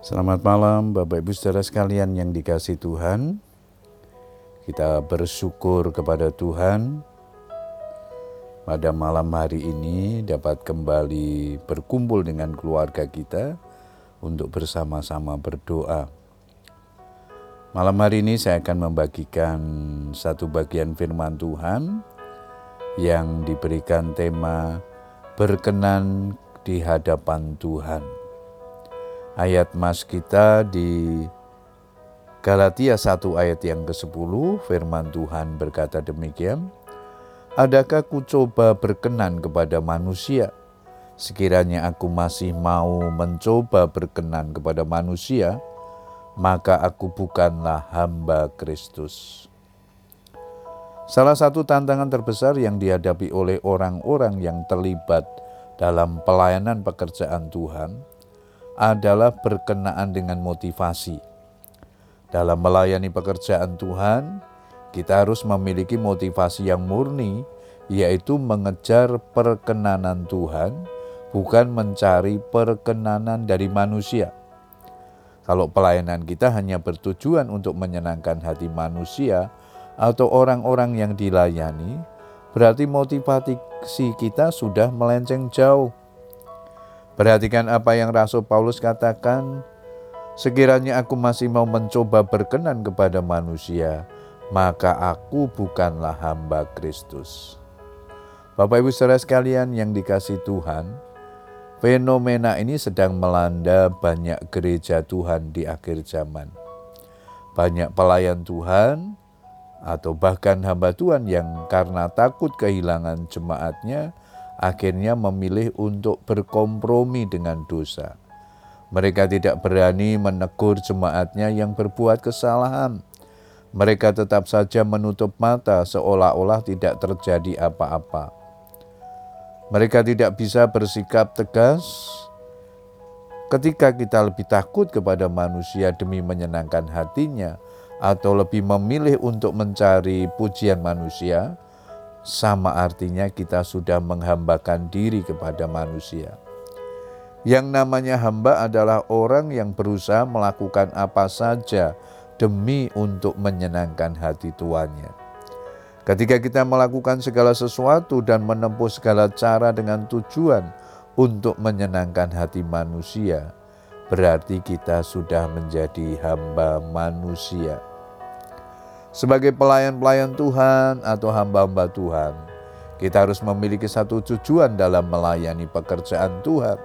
Selamat malam Bapak Ibu Saudara sekalian yang dikasih Tuhan. Kita bersyukur kepada Tuhan pada malam hari ini dapat kembali berkumpul dengan keluarga kita untuk bersama-sama berdoa. Malam hari ini saya akan membagikan satu bagian firman Tuhan yang diberikan tema berkenan di hadapan Tuhan ayat mas kita di Galatia 1 ayat yang ke-10 firman Tuhan berkata demikian Adakah ku coba berkenan kepada manusia? Sekiranya aku masih mau mencoba berkenan kepada manusia maka aku bukanlah hamba Kristus. Salah satu tantangan terbesar yang dihadapi oleh orang-orang yang terlibat dalam pelayanan pekerjaan Tuhan adalah berkenaan dengan motivasi. Dalam melayani pekerjaan Tuhan, kita harus memiliki motivasi yang murni, yaitu mengejar perkenanan Tuhan, bukan mencari perkenanan dari manusia. Kalau pelayanan kita hanya bertujuan untuk menyenangkan hati manusia atau orang-orang yang dilayani, berarti motivasi kita sudah melenceng jauh Perhatikan apa yang Rasul Paulus katakan, sekiranya aku masih mau mencoba berkenan kepada manusia, maka aku bukanlah hamba Kristus. Bapak Ibu Saudara sekalian yang dikasih Tuhan, fenomena ini sedang melanda banyak gereja Tuhan di akhir zaman. Banyak pelayan Tuhan atau bahkan hamba Tuhan yang karena takut kehilangan jemaatnya, akhirnya memilih untuk berkompromi dengan dosa. Mereka tidak berani menegur jemaatnya yang berbuat kesalahan. Mereka tetap saja menutup mata seolah-olah tidak terjadi apa-apa. Mereka tidak bisa bersikap tegas ketika kita lebih takut kepada manusia demi menyenangkan hatinya, atau lebih memilih untuk mencari pujian manusia sama artinya kita sudah menghambakan diri kepada manusia. Yang namanya hamba adalah orang yang berusaha melakukan apa saja demi untuk menyenangkan hati tuannya. Ketika kita melakukan segala sesuatu dan menempuh segala cara dengan tujuan untuk menyenangkan hati manusia, berarti kita sudah menjadi hamba manusia sebagai pelayan-pelayan Tuhan atau hamba-hamba Tuhan, kita harus memiliki satu tujuan dalam melayani pekerjaan Tuhan.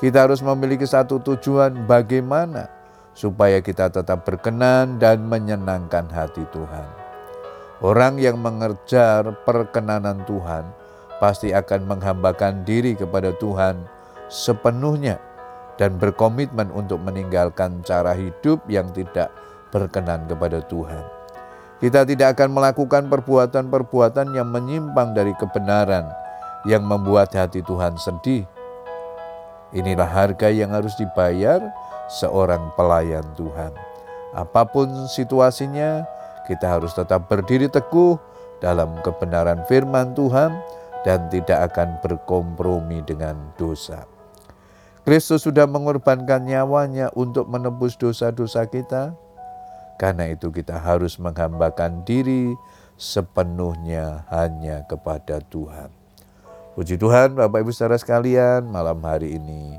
Kita harus memiliki satu tujuan bagaimana supaya kita tetap berkenan dan menyenangkan hati Tuhan. Orang yang mengejar perkenanan Tuhan pasti akan menghambakan diri kepada Tuhan sepenuhnya dan berkomitmen untuk meninggalkan cara hidup yang tidak berkenan kepada Tuhan. Kita tidak akan melakukan perbuatan-perbuatan yang menyimpang dari kebenaran yang membuat hati Tuhan sedih. Inilah harga yang harus dibayar seorang pelayan Tuhan. Apa pun situasinya, kita harus tetap berdiri teguh dalam kebenaran firman Tuhan dan tidak akan berkompromi dengan dosa. Kristus sudah mengorbankan nyawanya untuk menebus dosa-dosa kita karena itu kita harus menghambakan diri sepenuhnya hanya kepada Tuhan. Puji Tuhan Bapak Ibu Saudara sekalian malam hari ini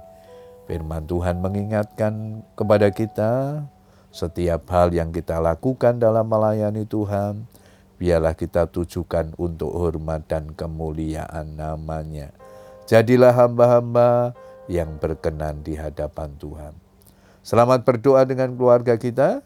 firman Tuhan mengingatkan kepada kita setiap hal yang kita lakukan dalam melayani Tuhan biarlah kita tujukan untuk hormat dan kemuliaan namanya. Jadilah hamba-hamba yang berkenan di hadapan Tuhan. Selamat berdoa dengan keluarga kita.